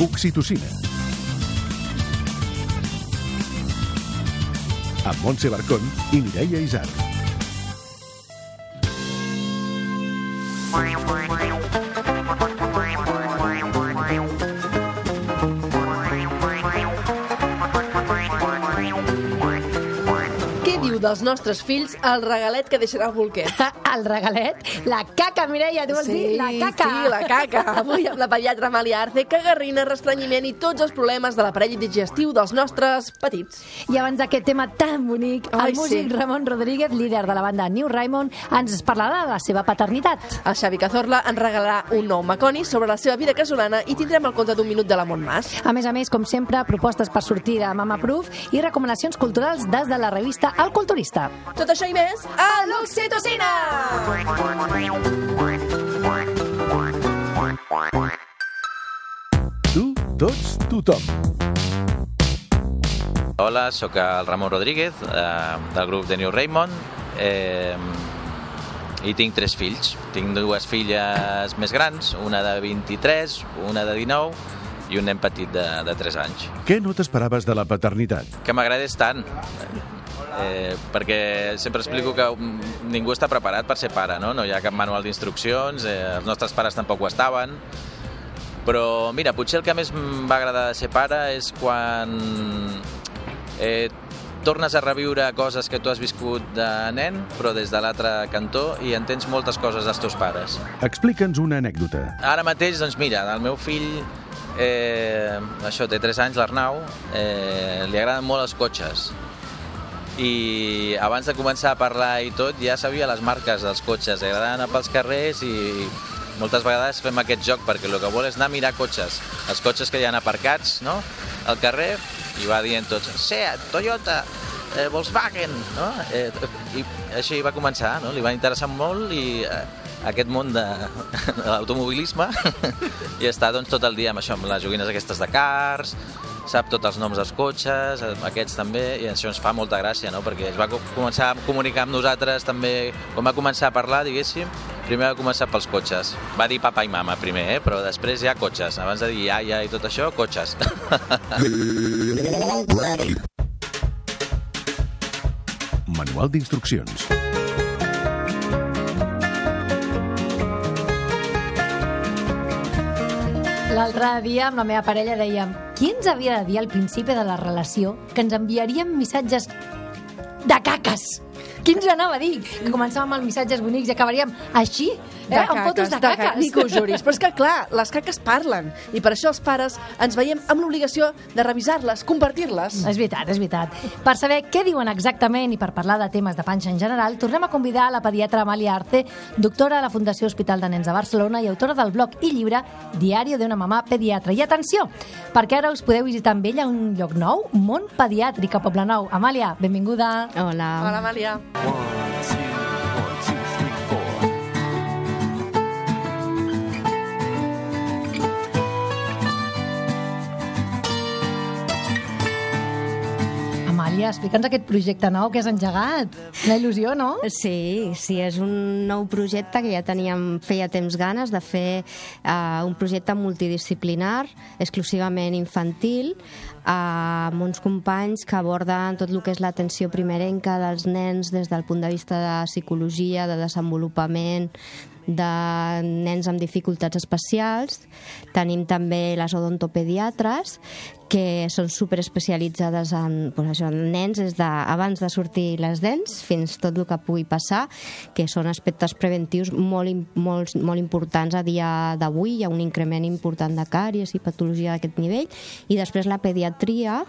Oxitocina. Amb Montse Barcón i Mireia Isar. Dels nostres fills el regalet que deixarà el bolquer. el regalet? La caca, Mireia, tu vols sí, dir? La caca. Sí, la caca. Avui amb la pediatra Amàlia Arce, cagarrina, restrenyiment i tots els problemes de l'aparell digestiu dels nostres petits. I abans d'aquest tema tan bonic, Ai, el músic sí. Ramon Rodríguez, líder de la banda New Raymond, ens parlarà de la seva paternitat. El Xavi Cazorla ens regalarà un nou Maconi sobre la seva vida casolana i tindrem el conte d'un minut de la Montmàs. A més a més, com sempre, propostes per sortir de Mama Proof i recomanacions culturals des de la revista El Culturista. Tot això i més a l'Oxitocina! Tu, tots, tothom. Hola, sóc el Ramon Rodríguez, eh, del grup de New Raymond, eh, i tinc tres fills. Tinc dues filles més grans, una de 23, una de 19 i un nen petit de, de 3 anys. Què no t'esperaves de la paternitat? Que m'agradés tant, eh, perquè sempre explico que ningú està preparat per ser pare, no? No hi ha cap manual d'instruccions, eh, els nostres pares tampoc ho estaven, però mira, potser el que més em va agradar de ser pare és quan eh, tornes a reviure coses que tu has viscut de nen, però des de l'altre cantó, i entens moltes coses dels teus pares. Explica'ns una anècdota. Ara mateix, doncs mira, el meu fill, eh, això, té 3 anys, l'Arnau, eh, li agraden molt els cotxes. I abans de començar a parlar i tot, ja sabia les marques dels cotxes, agraden anar pels carrers i moltes vegades fem aquest joc perquè el que vol és anar a mirar cotxes, els cotxes que hi ha aparcats no? al carrer i va dient tots, Seat, Toyota, eh, Volkswagen, no? Eh, I així va començar, no? Li va interessar molt i eh, aquest món de, de l'automobilisme i està doncs, tot el dia amb això, amb les joguines aquestes de cars, sap tots els noms dels cotxes, eh, aquests també, i això ens fa molta gràcia, no? perquè es va co- començar a comunicar amb nosaltres també, quan va començar a parlar, diguéssim, primer va començar pels cotxes. Va dir papa i mama primer, eh? però després ja cotxes. Abans de dir iaia i tot això, cotxes. Manual d'instruccions. L'altre dia amb la meva parella dèiem qui ens havia de dir al principi de la relació que ens enviaríem missatges de caques? Qui ens anava a dir? Que començàvem amb missatges bonics i acabaríem així, eh? amb fotos de caques. Ni que ho juris. Però és que, clar, les caques parlen. I per això els pares ens veiem amb l'obligació de revisar-les, compartir-les. És veritat, és veritat. Per saber què diuen exactament i per parlar de temes de panxa en general, tornem a convidar la pediatra Amàlia Arce, doctora a la Fundació Hospital de Nens de Barcelona i autora del blog i llibre Diario de una mamà pediatra. I atenció, perquè ara us podeu visitar amb ella un lloc nou, Món Pediàtric a Poblenou. Amàlia, benvinguda. Hola. Hola, Amàlia. One, two. Amàlia, explica'ns aquest projecte nou que has engegat. Una il·lusió, no? Sí, sí, és un nou projecte que ja teníem, feia temps ganes de fer uh, un projecte multidisciplinar, exclusivament infantil, uh, amb uns companys que aborden tot el que és l'atenció primerenca dels nens des del punt de vista de psicologia, de desenvolupament, de nens amb dificultats especials. Tenim també les odontopediatres, que són superespecialitzades en, pues això, en nens des de, abans de sortir les dents fins tot el que pugui passar, que són aspectes preventius molt, molt, molt importants a dia d'avui. Hi ha un increment important de càries i patologia d'aquest nivell. I després la pediatria,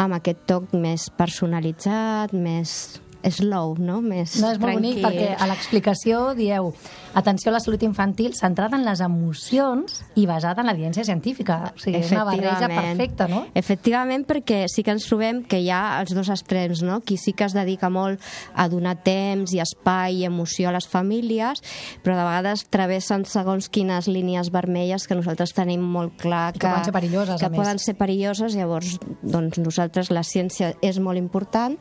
amb aquest toc més personalitzat, més slow, no? Més No, és molt bonic tranquil. perquè a l'explicació dieu atenció a la salut infantil centrada en les emocions i basada en l'evidència científica. O sigui, és una barreja perfecta, no? Efectivament, perquè sí que ens trobem que hi ha els dos extrems, no? Qui sí que es dedica molt a donar temps i espai i emoció a les famílies, però de vegades travessen segons quines línies vermelles que nosaltres tenim molt clar I que poden ser perilloses, que poden ser perilloses, llavors doncs nosaltres la ciència és molt important,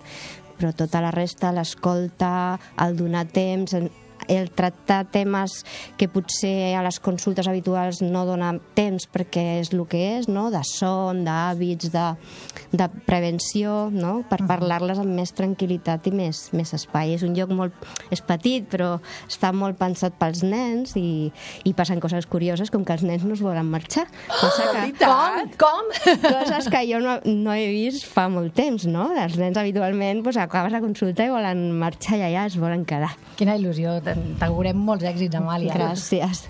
però tota la resta, l'escolta, el donar temps, el tractar temes que potser a les consultes habituals no dona temps perquè és el que és, no? de son, d'hàbits, de, de prevenció, no? per parlar-les amb més tranquil·litat i més, més espai. És un lloc molt... és petit, però està molt pensat pels nens i, i passen coses curioses com que els nens no es volen marxar. Cosa que, Com? Com? coses que jo no, no he vist fa molt temps, no? Els nens habitualment doncs, acabes la consulta i volen marxar i allà es volen quedar. Quina il·lusió. T'augurem molts èxits, Amàlia. Gràcies.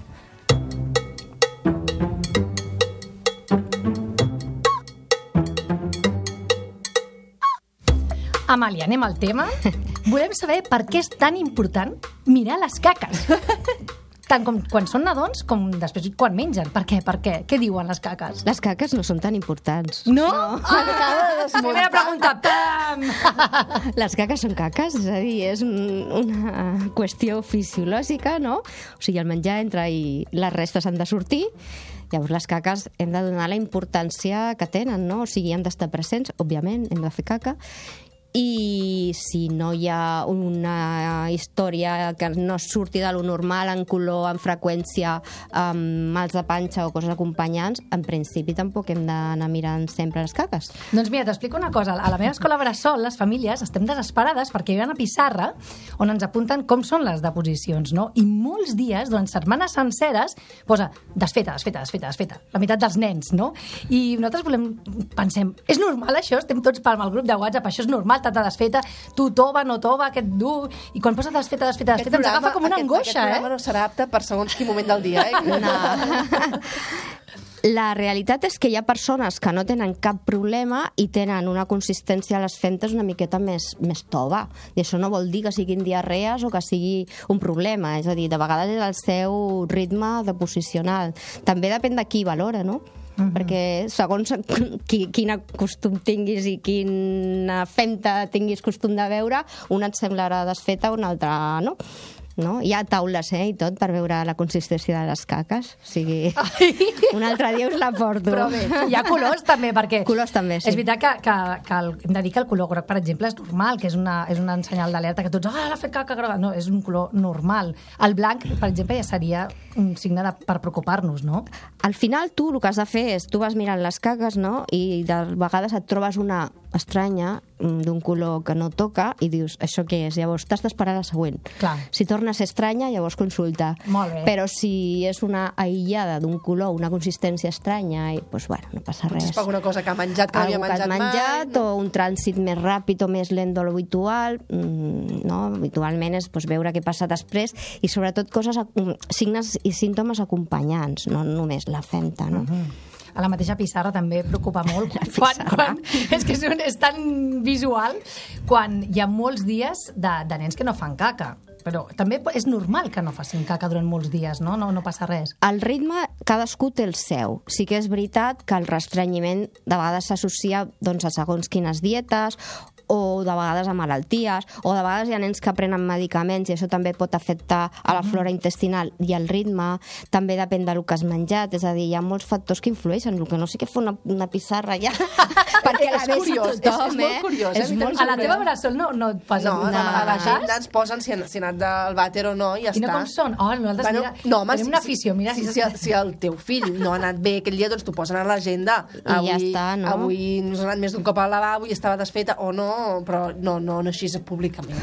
Amàlia, anem al tema. Volem saber per què és tan important mirar les caques. Tant com quan són nadons com després quan mengen. Per què? Per què? Què diuen les caques? Les caques no són tan importants. No? Ah, primera pregunta. Pam! Les caques són caques, és a dir, és un, una qüestió fisiològica, no? O sigui, el menjar entra i les restes han de sortir, llavors les caques hem de donar la importància que tenen, no? O sigui, han d'estar presents, òbviament, hem de fer caca, i si no hi ha una història que no surti de lo normal en color, en freqüència, amb mals de panxa o coses acompanyants, en principi tampoc hem d'anar mirant sempre les caques. Doncs mira, t'explico una cosa. A la meva escola Bressol, les famílies estem desesperades perquè hi ha una pissarra on ens apunten com són les deposicions, no? I molts dies, durant setmanes senceres, posa desfeta, desfeta, desfeta, desfeta. La meitat dels nens, no? I nosaltres volem, pensem, és normal això? Estem tots pel el grup de WhatsApp, això és normal, tata desfeta, tu tova, no tova, aquest dur... I quan posa desfeta, desfeta, desfeta, ens agafa com una aquest, angoixa, aquest programa eh? no serà apte per segons quin moment del dia, eh? No. La realitat és que hi ha persones que no tenen cap problema i tenen una consistència a les fentes una miqueta més, més tova. I això no vol dir que siguin diarrees o que sigui un problema. És a dir, de vegades és el seu ritme de posicional. També depèn de qui valora, no? -hmm. perquè segons qui, quina costum tinguis i quina femta tinguis costum de veure, una et semblarà desfeta, una altra no. No? Hi ha taules eh, i tot per veure la consistència de les caques. O sigui, un altre dia us la porto. Però bé, hi ha colors també, perquè... Colors també, sí. És veritat que, que, que el, hem de dir que el color groc, per exemple, és normal, que és, una, és un senyal d'alerta que tots, ah, l'ha fet caca groga. No, és un color normal. El blanc, per exemple, ja seria un signe de, per preocupar-nos, no? Al final tu el que has de fer és, tu vas mirant les caques, no?, i de vegades et trobes una estranya mm, d'un color que no toca i dius, això què és? Llavors t'has d'esperar la següent. Clar. Si torna a ser estranya, llavors consulta. Molt bé. Però si és una aïllada d'un color, una consistència estranya, i, doncs, bueno, no passa res. És per alguna cosa que ha menjat que no havia Algú que menjat, menjat mai. o un trànsit més ràpid o més lent de l'habitual mm, no? habitualment és doncs, veure què passa després i sobretot coses, ac- signes i símptomes acompanyants no només la femta no? A la mateixa pissarra també preocupa molt. Quan, quan, és que és, un, és tan visual quan hi ha molts dies de, de nens que no fan caca. Però també és normal que no facin caca durant molts dies, no? No, no passa res. El ritme, cadascú té el seu. Sí que és veritat que el restrenyiment de vegades s'associa doncs, a segons quines dietes o de vegades a malalties, o de vegades hi ha nens que prenen medicaments i això també pot afectar a la flora intestinal i el ritme, també depèn del que has menjat, és a dir, hi ha molts factors que influeixen, el que no sé què fa una, una pissarra ja, perquè la És vegi curiós, és- tothom, és molt curiós, eh? És molt A la teva bressol no, no et posa No, no, no, a la no, gent ens posen si han, si han anat del vàter o no i ja I no està. com són? Oh, nosaltres, mira, no, home, tenim una afició, mira, si, si- si, si, el teu fill no ha anat bé aquell dia, doncs t'ho posen a l'agenda. I ja està, no? Avui nos ha anat més d'un cop al lavabo i estava desfeta, o no, però no, no, no així públicament.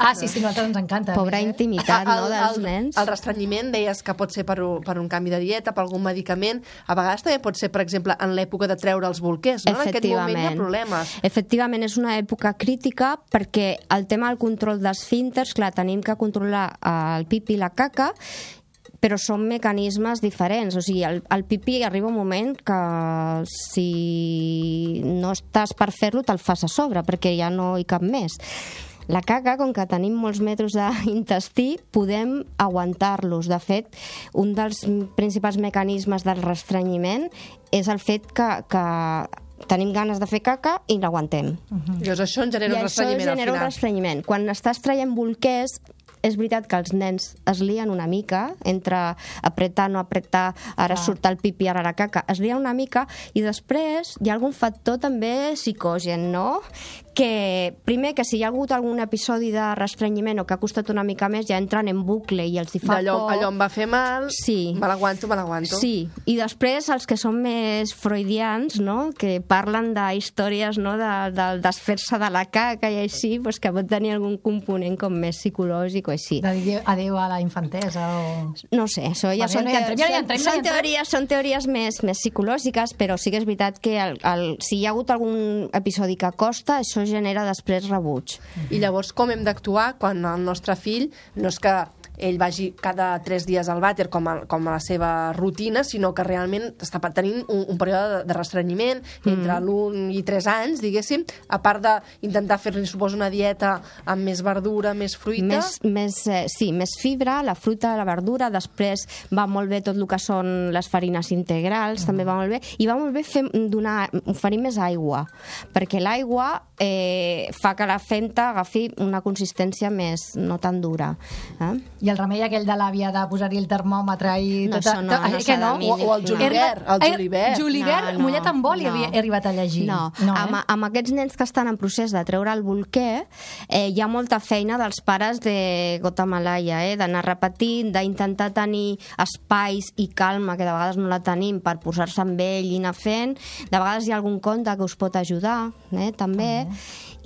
Ah, sí, sí, a nosaltres ens encanta. Pobra eh? intimitat, no, el, dels el, nens. el restrenyiment deies que pot ser per, un- per un canvi de dieta, per algun medicament. A vegades també pot ser, per exemple, en l'època de treure els bolquers, no? En aquest moment hi ha problemes. Efectivament, és una època crítica perquè el tema del control d'esfínters, clar, tenim que controlar el pipi i la caca, però són mecanismes diferents. O sigui, el, el pipí arriba un moment que si no estàs per fer-lo te'l fas a sobre, perquè ja no hi cap més. La caca, com que tenim molts metres d'intestí, podem aguantar-los. De fet, un dels principals mecanismes del restrenyiment és el fet que, que tenim ganes de fer caca i l'aguantem. Llavors això en genera I un això restrenyiment genera al un final. restrenyiment. Quan estàs traient bolquers, és veritat que els nens es lien una mica entre apretar, no apretar, ara Clar. surt el pipi, ara la caca, es lien una mica i després hi ha algun factor també psicogen, no? Que primer que si hi ha hagut algun episodi de restrenyiment o que ha costat una mica més ja entren en bucle i els hi fa D'allò, por allò em va fer mal, Sí. me l'aguanto, me l'aguanto. Sí, i després els que són més freudians, no? que parlen de històries no? de, de desfer-se de la caca i així, pues, que pot tenir algun component com més psicològic o així. De dir adéu a la infantesa o... No sé, això ja són, entrem, ja són- entrem, teories, són teories més, més psicològiques, però sí que és veritat que el, el, si hi ha hagut algun episodi que costa, això genera després rebuig. I llavors com hem d'actuar quan el nostre fill no és que ell vagi cada tres dies al vàter com a, com a la seva rutina, sinó que realment està tenint un, un període de, de restrenyiment entre Mm. l'un i tres anys, diguéssim, a part d'intentar fer-li, suposo, una dieta amb més verdura, més fruita... Més, més, eh, sí, més fibra, la fruita, la verdura, després va molt bé tot el que són les farines integrals, també va molt bé, i va molt bé fer, donar, oferir més aigua, perquè l'aigua eh, fa que la fenta agafi una consistència més, no tan dura. Eh? I el remei aquell de l'àvia de posar-hi el termòmetre i... No, tota, això no, to- no que no? O- o el julivert, el Eh, julivert. Julivert, No, no, mullat amb oli, no. havia he arribat a llegir. No, no amb, eh? amb aquests nens que estan en procés de treure el bolquer, eh, hi ha molta feina dels pares de Guatemala, eh, d'anar repetint, d'intentar tenir espais i calma, que de vegades no la tenim, per posar-se amb ell i anar fent. De vegades hi ha algun conte que us pot ajudar, eh, també.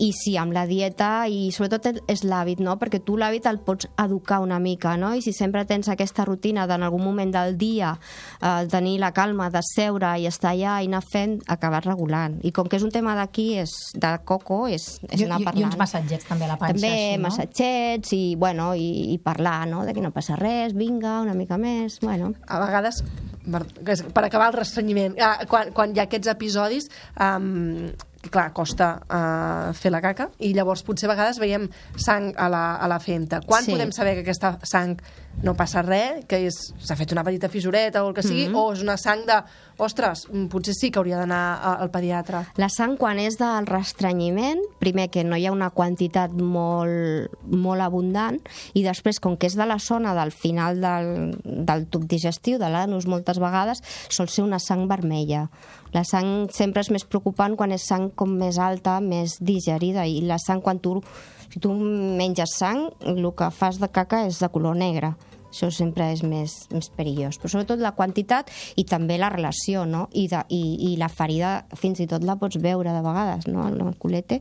I sí, amb la dieta, i sobretot és l'hàbit, no? Perquè tu l'hàbit el pots educar una mica, no? I si sempre tens aquesta rutina d'en algun moment del dia eh, tenir la calma de seure i estar allà i anar fent, acabes regulant. I com que és un tema d'aquí, és de coco, és, és I, anar i, I parlant. uns massatgets també a la panxa. també així, no? massatgets i, bueno, i, i parlar, no?, de que no passa res, vinga, una mica més, bueno... a vegades per acabar el restrenyiment ah, quan, quan hi ha aquests episodis um, clar, costa uh, fer la caca i llavors potser a vegades veiem sang a la, a la fenta quan Sí. podem saber que aquesta sang no passa res, que s'ha fet una petita fissureta o el que sigui, Mhm. o és una sang de ostres, mm, potser sí que hauria d'anar al pediatre La sang, quan és del restrenyiment, primer que no hi ha una quantitat molt, molt abundant, i després, com que és de la zona del final del, del tub digestiu, de l'anus, moltes vegades, sol ser una sang vermella. La sang sempre és més preocupant quan és sang com més alta, més digerida, i la sang, quan tu, si tu menges sang, el que fas de caca és de color negre. Això sempre és més, més perillós. Però sobretot la quantitat i també la relació, no? I, de, i, i la ferida fins i tot la pots veure de vegades, no? El culete.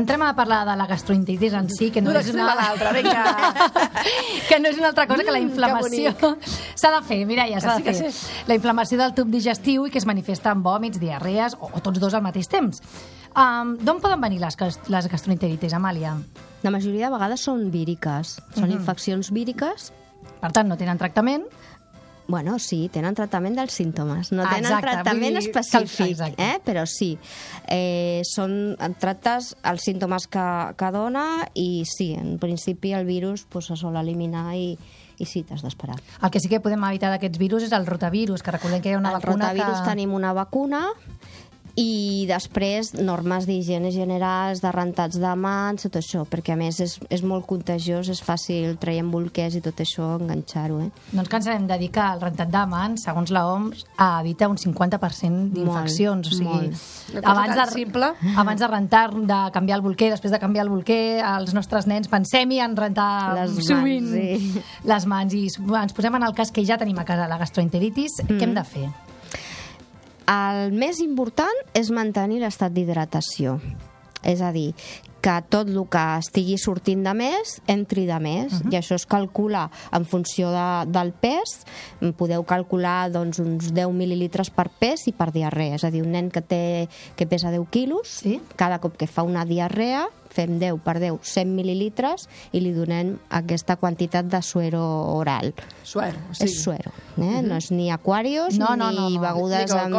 Entrem a parlar de la gastroenteritis en si, que no D'una és una... a l'altra, vinga. que no és una altra cosa que la Mm, inflamació. S'ha de fer, Mireia, s'ha de fer. que sí. La inflamació del tub digestiu i que es manifesta en vòmits, diarrees o, o tots dos al mateix temps. Um, D'on poden venir les, les gastroenteritis, Amàlia? La majoria de vegades són víriques. Són Mhm. infeccions víriques Per tant, no tenen tractament. Bueno, sí, tenen tractament dels símptomes. No tenen exacte, tractament dir, específic, exacte. eh? però sí. Eh, són, tractes els símptomes que, que dona i sí, en principi el virus pues, se sol eliminar i, i sí, t'has d'esperar. El que sí que podem evitar d'aquests virus és el rotavirus, que recordem que hi ha una el vacuna rotavirus que... tenim una vacuna i després normes d'higiene generals, de rentats de mans, tot això, perquè a més és, és molt contagiós, és fàcil traient bolquers i tot això, enganxar-ho, eh? No ens cansarem de dir que el rentat de mans, segons la OMS, evita un 50% d'infeccions. O sigui, molt. Abans de, simple. abans de rentar, de canviar el bolquer, després de canviar el bolquer, els nostres nens pensem-hi en rentar Les mans, sovint sí. les mans. I ens posem en el cas que ja tenim a casa la gastroenteritis. Mm. Què hem de fer? El més important és mantenir l'estat d'hidratació. És a dir, que tot el que estigui sortint de més entri de més, uh -huh. i això es calcula en funció de, del pes. Podeu calcular doncs, uns 10 mil·lilitres per pes i per diarrea. És a dir, un nen que, té, que pesa 10 quilos, Sí. cada cop que fa una diarrea, fem 10 per 10, 100 mil·lilitres, i li donem aquesta quantitat de suero oral. Suero, Sí. És suero, eh? no és ni aquarios, No, no, ni no, no. begudes Ni amb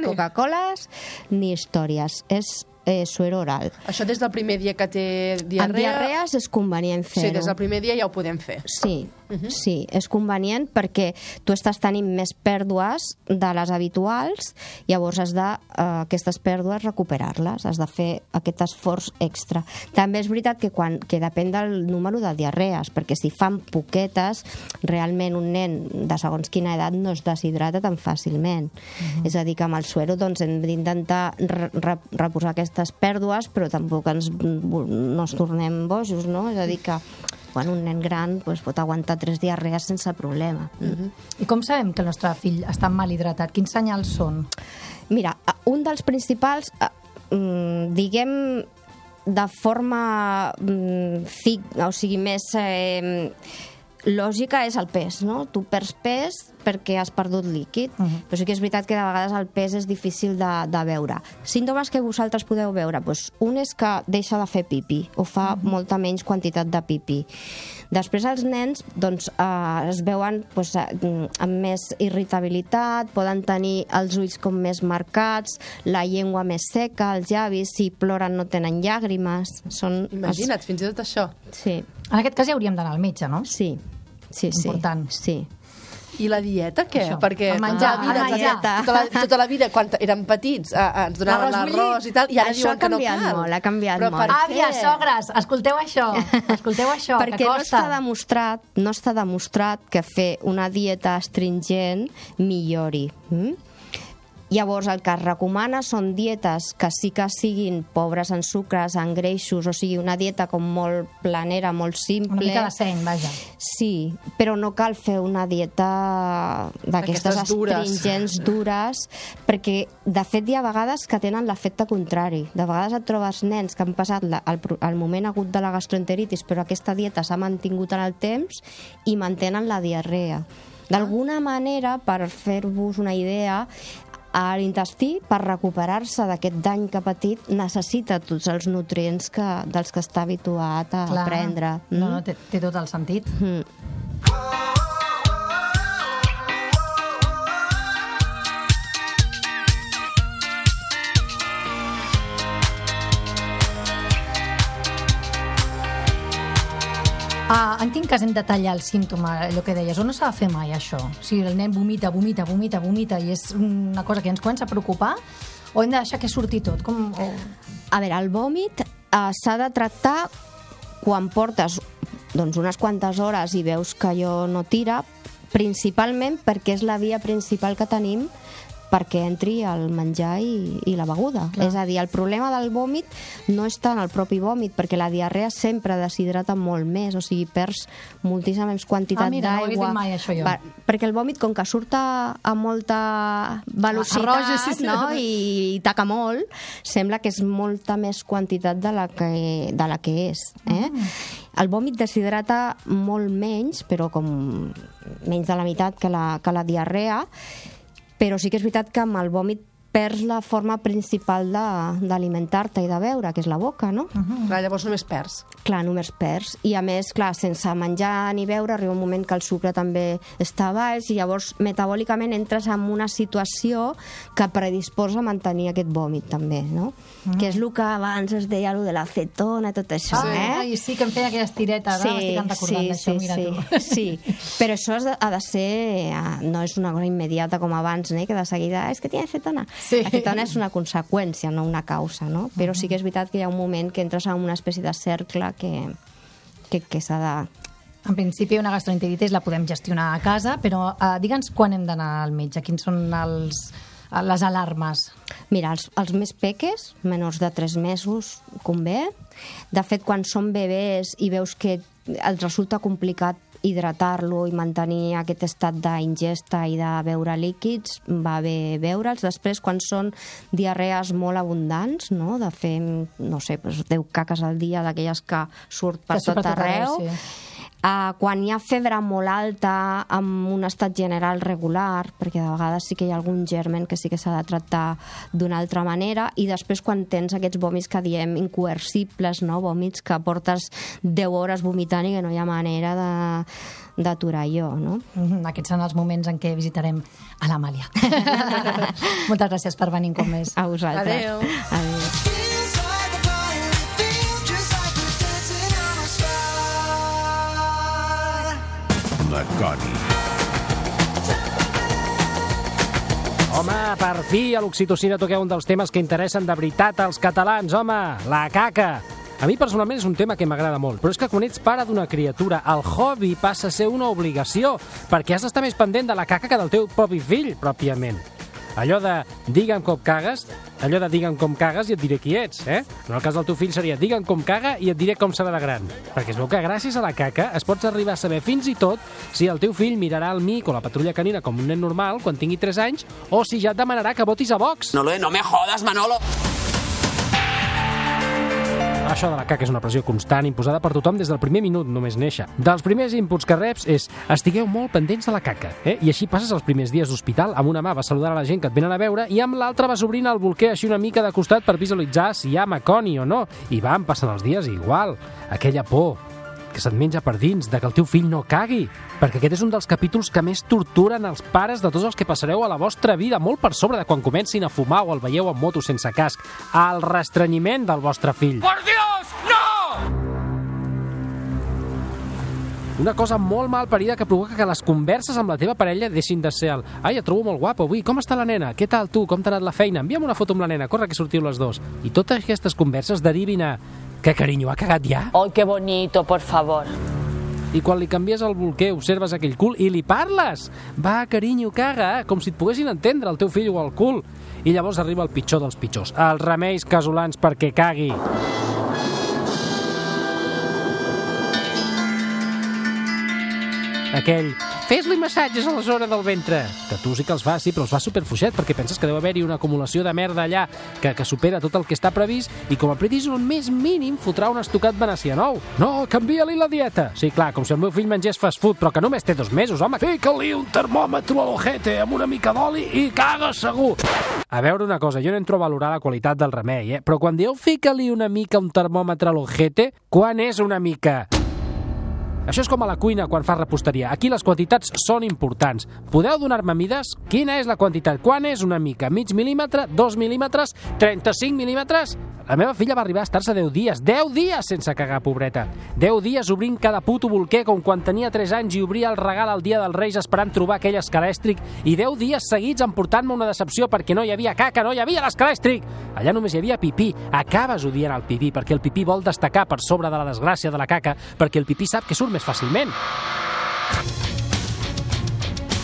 ni- Coca-Coles, ni històries. És eh, suero oral. Això des del primer dia que té Amb diarrea... diarrees és convenient fer-ho. Sí, des del primer dia ja ho podem fer. Sí, sí, és convenient perquè tu estàs tenint més pèrdues de les habituals, llavors has de, eh, aquestes pèrdues, recuperar-les, has de fer aquest esforç extra. També és veritat que, quan, que depèn del número de diarrees, perquè si fan poquetes, realment un nen de segons quina edat no es deshidrata tan fàcilment. És a dir, que amb el suero doncs, hem d'intentar re re reposar aquestes pèrdues, però tampoc ens, no ens tornem bojos, no? És a dir, que bueno, un nen gran doncs, pot aguantar tres diarrees sense problema. Mm -hmm. I com sabem que el nostre fill està mal hidratat? Quins senyals són? Mira, un dels principals, mm, diguem de forma mm, fic, o sigui, més eh, lògica és el pes, no? Tu perds pes perquè has perdut líquid, uh -huh. però sí que és veritat que de vegades el pes és difícil de, de veure. Símptomes que vosaltres podeu veure, doncs, un és que deixa de fer pipi, o fa uh -huh. molta menys quantitat de pipi. Després els nens doncs, eh, es veuen doncs, eh, amb més irritabilitat, poden tenir els ulls com més marcats, la llengua més seca, els llavis, si ploren no tenen llàgrimes. Són Imagina't, fins i tot això. Sí, En aquest cas ja hauríem d'anar al metge, no? sí, sí, sí. Important. Sí. I la dieta, què? Això, Perquè el menjar, tota la vida, la dieta. Tota, la, tota la vida, quan érem petits, eh, eh, ens donaven L'arròs i tal, i ara Això diuen que no canviat cal. molt, ha canviat Però molt. Àvia, què? sogres, escolteu això, escolteu això, perquè que no costa. està demostrat, no està demostrat que fer una dieta astringent millori. Mm? Llavors, el que es recomana són dietes que sí que siguin pobres en sucres, en greixos, o sigui, una dieta com molt planera, molt simple. Una mica de seny, vaja. Sí, però no cal fer una dieta d'aquestes astringents dures, perquè de fet hi ha vegades que tenen l'efecte contrari. De vegades et trobes nens que han passat la, el, el moment agut de la gastroenteritis, però aquesta dieta s'ha mantingut en el temps i mantenen la diarrea. D'alguna manera, per fer-vos una idea, a l'intestí, per recuperar-se d'aquest dany que ha patit, necessita tots els nutrients que, dels que està habituat a Clar. prendre. No, no, té, té tot el sentit. Mm. En quin cas hem de tallar el símptoma, allò que deies, o no s'ha de fer mai això? Sigui, el nen vomita, vomita, vomita, vomita, i és una cosa que ens comença a preocupar, o hem de deixar que surti tot? Com, o... A veure, el vòmit eh, s'ha de tractar quan portes doncs, unes quantes hores i veus que allò no tira, principalment perquè és la via principal que tenim perquè entri el menjar i, i la beguda. Clar. És a dir, el problema del vòmit no està en el propi vòmit, perquè la diarrea sempre deshidrata molt més, o sigui, perds moltíssima més quantitat Ah, mira, no d'aigua. mai, això, jo. Va- perquè el vòmit, com que surt a, a molta velocitat, Arroja, sí, sí. no? I, i taca molt, sembla que és molta més quantitat de la que, de la que és. Eh? Mm. El vòmit deshidrata molt menys, però com menys de la meitat que la, que la diarrea, però sí que és veritat que amb el vòmit perds la forma principal de- d'alimentar-te i de beure, que és la boca, no? Clar, llavors només perds. Clar, només perds. I a més, clar, sense menjar ni beure, arriba un moment que el sucre també està baix i llavors metabòlicament entres en una situació que predisposa a mantenir aquest vòmit també, no? Mm. Que és el que abans es deia, lo de l'acetona i tot això, Ah, eh? ai, sí, que em feia aquelles tiretes, sí, m'estic recordant d'això, mira sí, tu. Sí, però això ha de ser... eh, No és una cosa immediata com abans, eh? que de seguida, "Ah, és que tiene acetona. Sí. Acetona és una conseqüència, no una causa, no? Però sí que és veritat que hi ha un moment que entres en una espècie de cercle que, que, que s'ha de... En principi, una gastroenteritis la podem gestionar a casa, però eh, digue'ns quan hem d'anar al metge, quins són els, les alarmes. Mira, els, els més peques, menors de 3 mesos, convé. De fet, quan són bebès i veus que els resulta complicat hidratar-lo i mantenir aquest estat d'ingesta i de beure líquids, va bé beure'ls. Després, quan són diarrees molt abundants, no? de fer, no sé, doncs 10 caques al dia, d'aquelles que surt per Que tot tot arreu, arreu, sí. Uh, quan hi ha febre molt alta amb un estat general regular, perquè de vegades sí que hi ha algun germen que sí que s'ha de tractar d'una altra manera, i després quan tens aquests vòmits que diem incoercibles, no? vòmits que portes 10 hores vomitant i que no hi ha manera de d'aturar allò, no? Mhm, Aquests són els moments en què visitarem a l'Amàlia. Moltes gràcies per venir un cop més. A vosaltres. Adéu. Adéu. Coni. Home, per fi a l'oxitocina toqueu un dels temes que interessen de veritat als catalans, home, la caca. A mi personalment és un tema que m'agrada molt, però és que quan ets pare d'una criatura, el hobby passa a ser una obligació, perquè has d'estar més pendent de la caca que del teu propi fill, pròpiament. Allò de digue'm com cagues, allò de digue'm com cagues i et diré qui ets, eh? En el cas del teu fill seria digue'm com caga i et diré com serà de gran. Perquè es veu que gràcies a la caca es pots arribar a saber fins i tot si el teu fill mirarà el mic o la patrulla canina com un nen normal quan tingui 3 anys o si ja et demanarà que votis a Vox. No, no me jodas, Manolo. Això de la caca és una pressió constant imposada per tothom des del primer minut només néixer. Dels primers inputs que reps és estigueu molt pendents de la caca, eh? I així passes els primers dies d'hospital, amb una mà vas saludar a la gent que et venen a veure i amb l'altra vas obrint el bolquer així una mica de costat per visualitzar si hi ha maconi o no. I van passant els dies igual. Aquella por que se't menja per dins, de que el teu fill no cagui. Perquè aquest és un dels capítols que més torturen els pares de tots els que passareu a la vostra vida, molt per sobre de quan comencin a fumar o el veieu en moto sense casc. El restrenyiment del vostre fill. ¡Por Dios, Una cosa molt mal parida que provoca que les converses amb la teva parella deixin de ser el «Ai, et trobo molt guapo avui, com està la nena? Què tal tu? Com t'ha anat la feina? Envia'm una foto amb la nena, corre que sortiu les dos». I totes aquestes converses derivin a «Que carinyo, ha cagat ja?» ¡Ay, qué bonito, por favor! I quan li canvies el bolquer observes aquell cul i li parles. Va, carinyo, caga, com si et poguessin entendre el teu fill o el cul. I llavors arriba el pitjor dels pitjors, els remeis casolans perquè cagui. Aquell, fes-li massatges a la zona del ventre. Que tu sí que els fas, sí, però els fas superfuixet perquè penses que deu haver-hi una acumulació de merda allà que, que supera tot el que està previst i com a apretis un més mínim fotrà un estocat venecià nou. No, canvia-li la dieta. Sí, clar, com si el meu fill mengés fast food, però que només té dos mesos, home. Fica-li un termòmetre a l'ojete amb una mica d'oli i caga segur. A veure una cosa, jo no entro a valorar la qualitat del remei, eh? però quan dieu fica-li una mica un termòmetre a l'ojete, quan és una mica? Això és com a la cuina quan fas reposteria. Aquí les quantitats són importants. Podeu donar-me mides? Quina és la quantitat? Quan és una mica? Mig mil·límetre? Dos mil·límetres? 35 mil·límetres? La meva filla va arribar a estar-se 10 dies. 10 dies sense cagar, pobreta. 10 dies obrint cada puto bolquer com quan tenia 3 anys i obria el regal el dia dels Reis esperant trobar aquell escalèstric i 10 dies seguits emportant-me una decepció perquè no hi havia caca, no hi havia l'escalèstric. Allà només hi havia pipí. Acabes odiant el pipí perquè el pipí vol destacar per sobre de la desgràcia de la caca perquè el pipí sap que surt més fàcilment.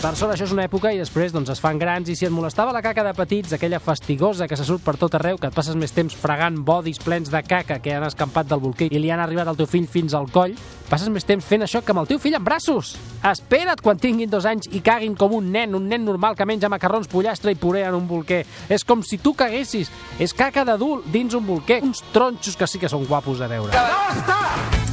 Per sort això és una època i després doncs, es fan grans i si et molestava la caca de petits, aquella fastigosa que se surt per tot arreu, que et passes més temps fregant bodis plens de caca que han escampat del bolquer i li han arribat al teu fill fins al coll, passes més temps fent això que amb el teu fill en braços. Espera't quan tinguin dos anys i caguin com un nen, un nen normal que menja macarrons, pollastre i puré en un bolquer. És com si tu caguessis. És caca d'adult dins un bolquer. Uns tronxos que sí que són guapos de veure.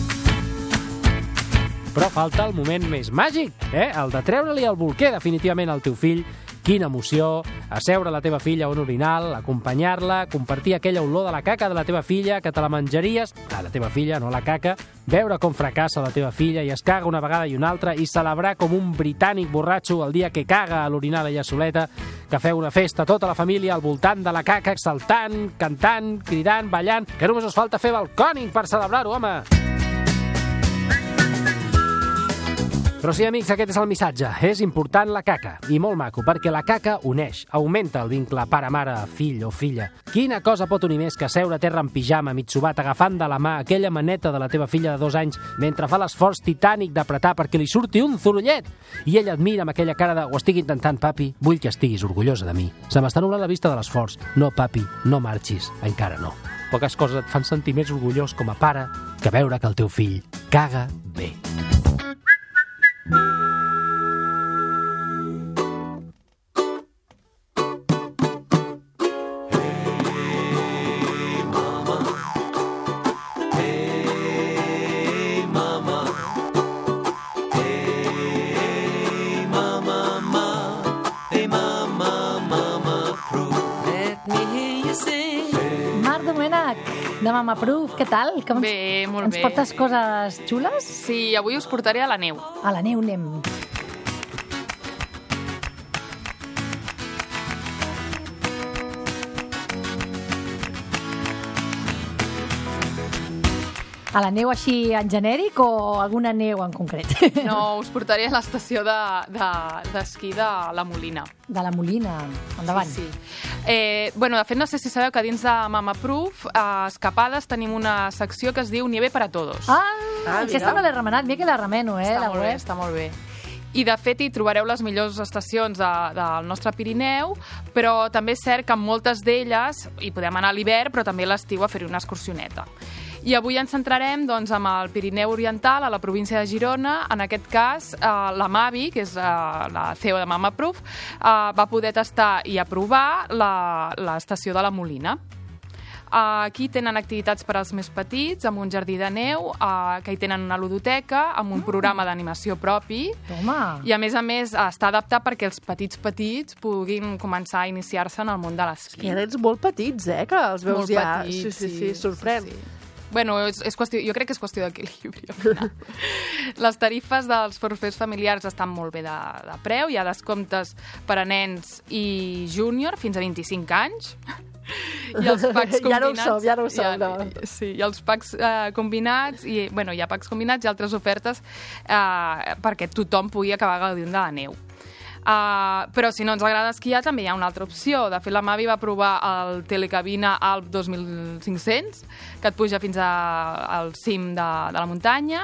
Però falta el moment més màgic, eh? el de treure-li el bolquer definitivament al teu fill. Quina emoció, asseure la teva filla a un orinal, acompanyar-la, compartir aquella olor de la caca de la teva filla, que te la menjaries, a la teva filla, no la caca, veure com fracassa la teva filla i es caga una vegada i una altra i celebrar com un britànic borratxo el dia que caga a l'orinal ella soleta, que feu una festa tota la família al voltant de la caca, exaltant, cantant, cridant, ballant, que només us falta fer balcòning per celebrar-ho, home! Però sí, amics, aquest és el missatge. És important la caca, i molt maco, perquè la caca uneix, augmenta el vincle pare-mare, fill o filla. Quina cosa pot unir més que seure a terra en pijama, mitjobat, agafant de la mà aquella maneta de la teva filla de dos anys mentre fa l'esforç titànic d'apretar perquè li surti un zorollet? I ella et mira amb aquella cara de ho estic intentant, papi, vull que estiguis orgullosa de mi. Se m'està nul·lant la vista de l'esforç. No, papi, no marxis, encara no. Poques coses et fan sentir més orgullós com a pare que veure que el teu fill caga bé. Marc Proof, què tal? Com ens, Bé, molt ens bé. portes coses xules? Sí, avui us portaré a la neu. A la neu anem. A la neu així en genèric o alguna neu en concret? No, us portaré a l'estació d'esquí de, d'esquí de La Molina. De la Molina. Endavant. Sí, sí. Eh, bueno, de fet, no sé si sabeu que dins de Mama Proof, a Escapades, tenim una secció que es diu Nieve para Todos. Ah, Ah, aquesta no l'he remenat, mira que la remeno, eh, està la molt bé, web. està molt bé. I, de fet, hi trobareu les millors estacions de, del nostre Pirineu, però també és cert que en moltes d'elles hi podem anar a l'hivern, però també a l'estiu a fer una excursioneta. I avui ens centrarem doncs, amb el Pirineu Oriental, a la província de Girona. En aquest cas, eh, la Mavi, que és eh, la CEO de Mama Proof, eh, va poder tastar i aprovar la- l'estació de la Molina. Aquí tenen activitats per als més petits, amb un jardí de neu, uh, que hi tenen una ludoteca, amb un programa d'animació propi, Toma. i a més a més està adaptat perquè els petits petits puguin començar a iniciar-se en el món de l'esquí. Ara ets molt petits, eh, que els veus Molt ja. petits, sí, sí, sí, sorprèn. sí, sí. Bueno, és, és qüestió, jo crec que és qüestió d'equilibri. Les tarifes dels forfers familiars estan molt bé de, de preu. Hi ha descomptes per a nens i júnior fins a 25 anys. I els packs Ja no ho combinats... som, ja no ho som, ha- no. Sí, i els packs eh, combinats, i, bueno, hi ha packs combinats i altres ofertes eh, perquè tothom pugui acabar gaudint de la neu. Uh, però si no ens agrada esquiar també hi ha una altra opció. De fet, la Mavi va provar el Telecabina Alp 2500, que et puja fins a, al cim de, de la muntanya.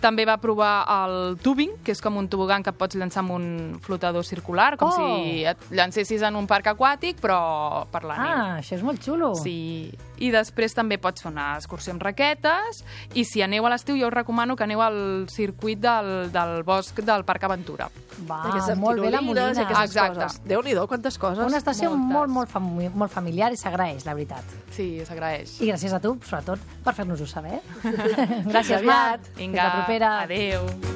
També va provar el tubing, que és com un tobogan que et pots llançar amb un flotador circular, com Oh! si et llancessis en un parc aquàtic, però per la neu. Ah, això és molt xulo. Sí, i després també pots fer una excursió amb raquetes i si aneu a l'estiu jo us recomano que aneu al circuit del, del bosc del Parc Aventura. Va, Aquestes molt bé la Molina. Exacte. coses. Déu-n'hi-do, quantes coses. Una estació Moltes. molt, molt, fami molt familiar i s'agraeix, la veritat. Sí, s'agraeix. I gràcies a tu, sobretot, per fer-nos-ho saber. gràcies. Mat. Vinga, Fins la propera. adeu.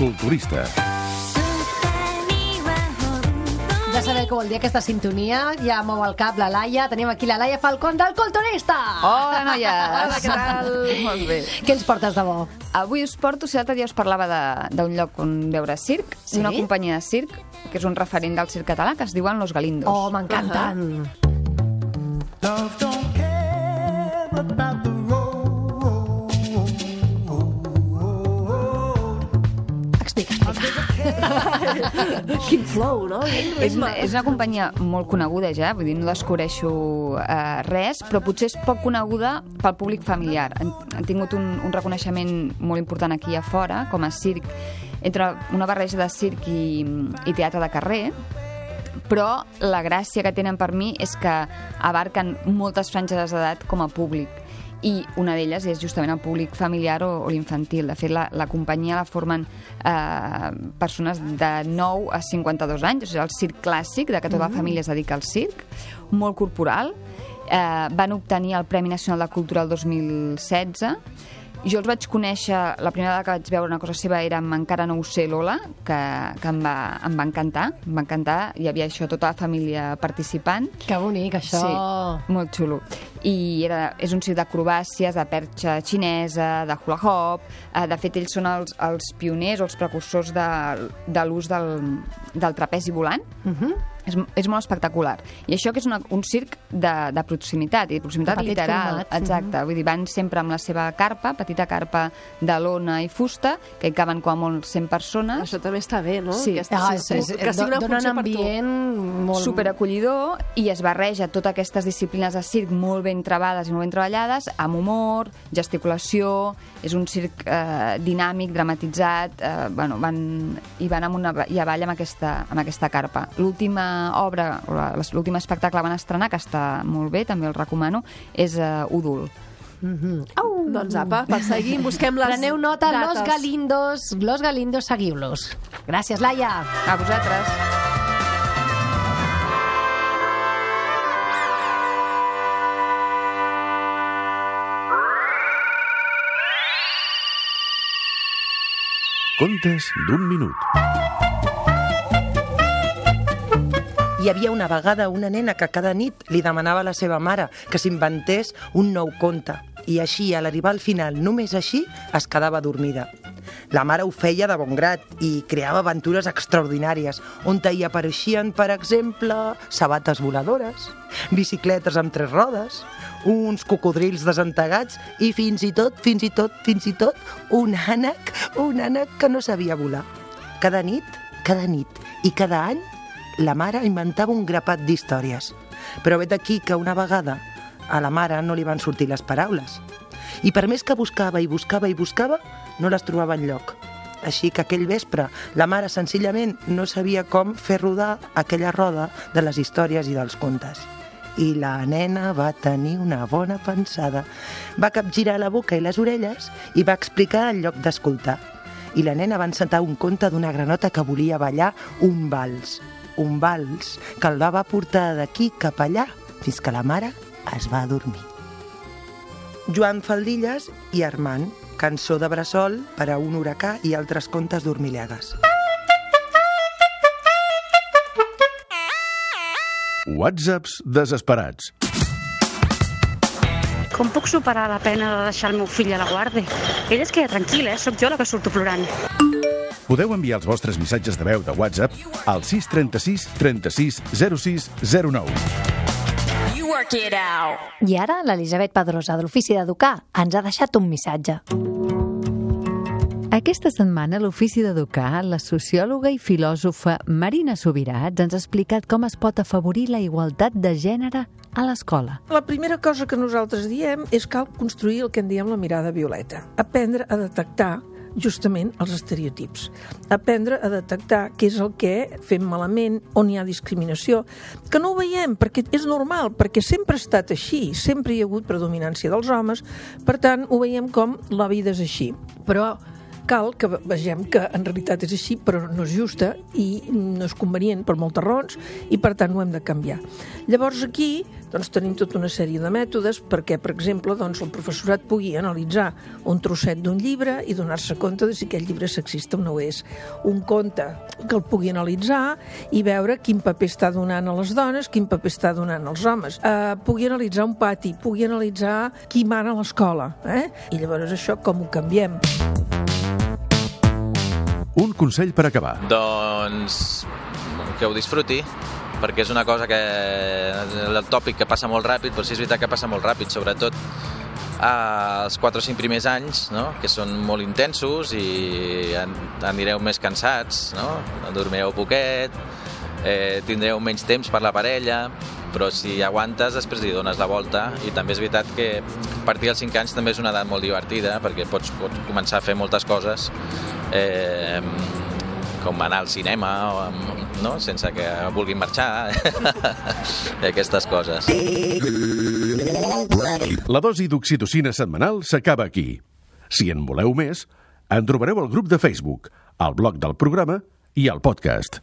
Culturista. Ja sabeu què vol dir aquesta sintonia. Ja mou el cap la Laia. Tenim aquí la Laia Falcón del Culturista. Hola, noies! Hola, què tal? Molt bé. Què ens portes de bo? Avui us porto, si l'altre dia us parlava de- d'un lloc on veure circ, Sí? d'una companyia de circ, que és un referent del circ català, que es diuen Los Galindos. Oh, m'encanten. Explica, Quin flow, no? És és una companyia molt coneguda ja, vull dir, no descobreixo eh, res, però potser és poc coneguda pel públic familiar. Han, han tingut un, un reconeixement molt important aquí a fora, com a circ, entre una barreja de circ i, i teatre de carrer, però la gràcia que tenen per mi és que abarquen moltes franges d'edat com a públic. I una d'elles és justament el públic familiar o, o l'infantil. De fet, la, la companyia la formen eh, persones de 9 a 52 anys, o sigui, el circ clàssic, de que tota la família es dedica al circ, molt corporal. Eh, van obtenir el Premi Nacional de Cultura el 2016 jo els vaig conèixer, la primera vegada que vaig veure una cosa seva era amb Encara no ho sé, Lola, que, que em, va, em va encantar, em va encantar, hi havia això, tota la família participant. Que bonic, això. Sí, molt xulo. I era, és un circ d'acrobàcies, de perxa xinesa, de hula hoop. Eh, de fet, ells són els, els pioners o els precursors de, de l'ús del, del trapezi volant. Uh -huh. És, és molt espectacular. I això que és una, un circ de, de proximitat, i de proximitat De literal. format, Exacte, vull dir, van sempre amb la seva carpa, petita carpa de lona i fusta, que hi caben com a molt 100 persones. Això també està bé, no? Sí. Aquesta, Ah, sí, és, és, que sigui una dona un funció per tu. ambient molt... superacollidor i es barreja totes aquestes disciplines de circ molt ben trebades i molt ben treballades, amb humor, gesticulació, és un circ eh, dinàmic, dramatitzat, eh, bueno, van, i van amb una, i avall amb aquesta, amb aquesta carpa. L'última obra, o la- l'últim espectacle que van estrenar, que està molt bé, també el recomano, és eh, Udul. Au! Doncs apa, per seguir, busquem les Preneu nota, dates. los galindos, los galindos, seguiu-los. Gràcies, Laia. A vosaltres. Contes d'un minut. Hi havia una vegada una nena que cada nit li demanava a la seva mare que s'inventés un nou conte i així, a l'arribar al final, només així, es quedava dormida. La mare ho feia de bon grat i creava aventures extraordinàries, on hi apareixien, per exemple, sabates voladores, bicicletes amb tres rodes, uns cocodrils desentegats i fins i tot, fins i tot, fins i tot, un ànec, un ànec que no sabia volar. Cada nit, cada nit i cada any, la mare inventava un grapat d'històries. Però vet aquí que una vegada a la mare no li van sortir les paraules. I per més que buscava i buscava i buscava, no les trobava enlloc. Així que aquell vespre la mare senzillament no sabia com fer rodar aquella roda de les històries i dels contes. I la nena va tenir una bona pensada. Va capgirar la boca i les orelles i va explicar en lloc d'escoltar. I la nena va encetar un conte d'una granota que volia ballar un vals. Un vals que el va portar d'aquí cap allà fins que la mare es va dormir. Joan Faldilles i Armand, cançó de bressol per a un huracà i altres contes dormilegues. Whatsapps desesperats. Com puc superar la pena de deixar el meu fill a la guàrdia? Ell es queda tranquil, eh? Soc jo la que surto plorant. Podeu enviar els vostres missatges de veu de WhatsApp al 636 36 06 09. Work it out. I ara l'Elisabet Pedrosa, de l'Ofici d'Educar, ens ha deixat un missatge. Aquesta setmana a l'Ofici d'Educar, la sociòloga i filòsofa Marina Subirats ens ha explicat com es pot afavorir la igualtat de gènere a l'escola. La primera cosa que nosaltres diem és cal construir el que en diem la mirada violeta. Aprendre a detectar justament els estereotips. Aprendre a detectar què és el que fem malament, on hi ha discriminació, que no ho veiem perquè és normal, perquè sempre ha estat així, sempre hi ha hagut predominància dels homes, per tant ho veiem com la vida és així. Però cal que vegem que en realitat és així, però no és justa i no és convenient per moltes raons i per tant ho hem de canviar. Llavors aquí doncs, tenim tota una sèrie de mètodes perquè, per exemple, doncs, el professorat pugui analitzar un trosset d'un llibre i donar-se compte de si aquell llibre sexista o no és. Un conte que el pugui analitzar i veure quin paper està donant a les dones, quin paper està donant als homes. Uh, pugui analitzar un pati, pugui analitzar qui mana a l'escola. Eh? I llavors això com ho canviem? Un consell per acabar. Doncs que ho disfruti, perquè és una cosa que el tòpic que passa molt ràpid, però sí és veritat que passa molt ràpid, sobretot als 4 o 5 primers anys, no? que són molt intensos i anireu més cansats, no? dormireu poquet, eh, tindreu menys temps per la parella, però si aguantes després li dones la volta i també és veritat que a partir dels 5 anys també és una edat molt divertida perquè pots, pots començar a fer moltes coses eh, com anar al cinema o, no? sense que vulguin marxar i aquestes coses La dosi d'oxitocina setmanal s'acaba aquí. Si en voleu més, en trobareu al grup de Facebook, al blog del programa i al podcast.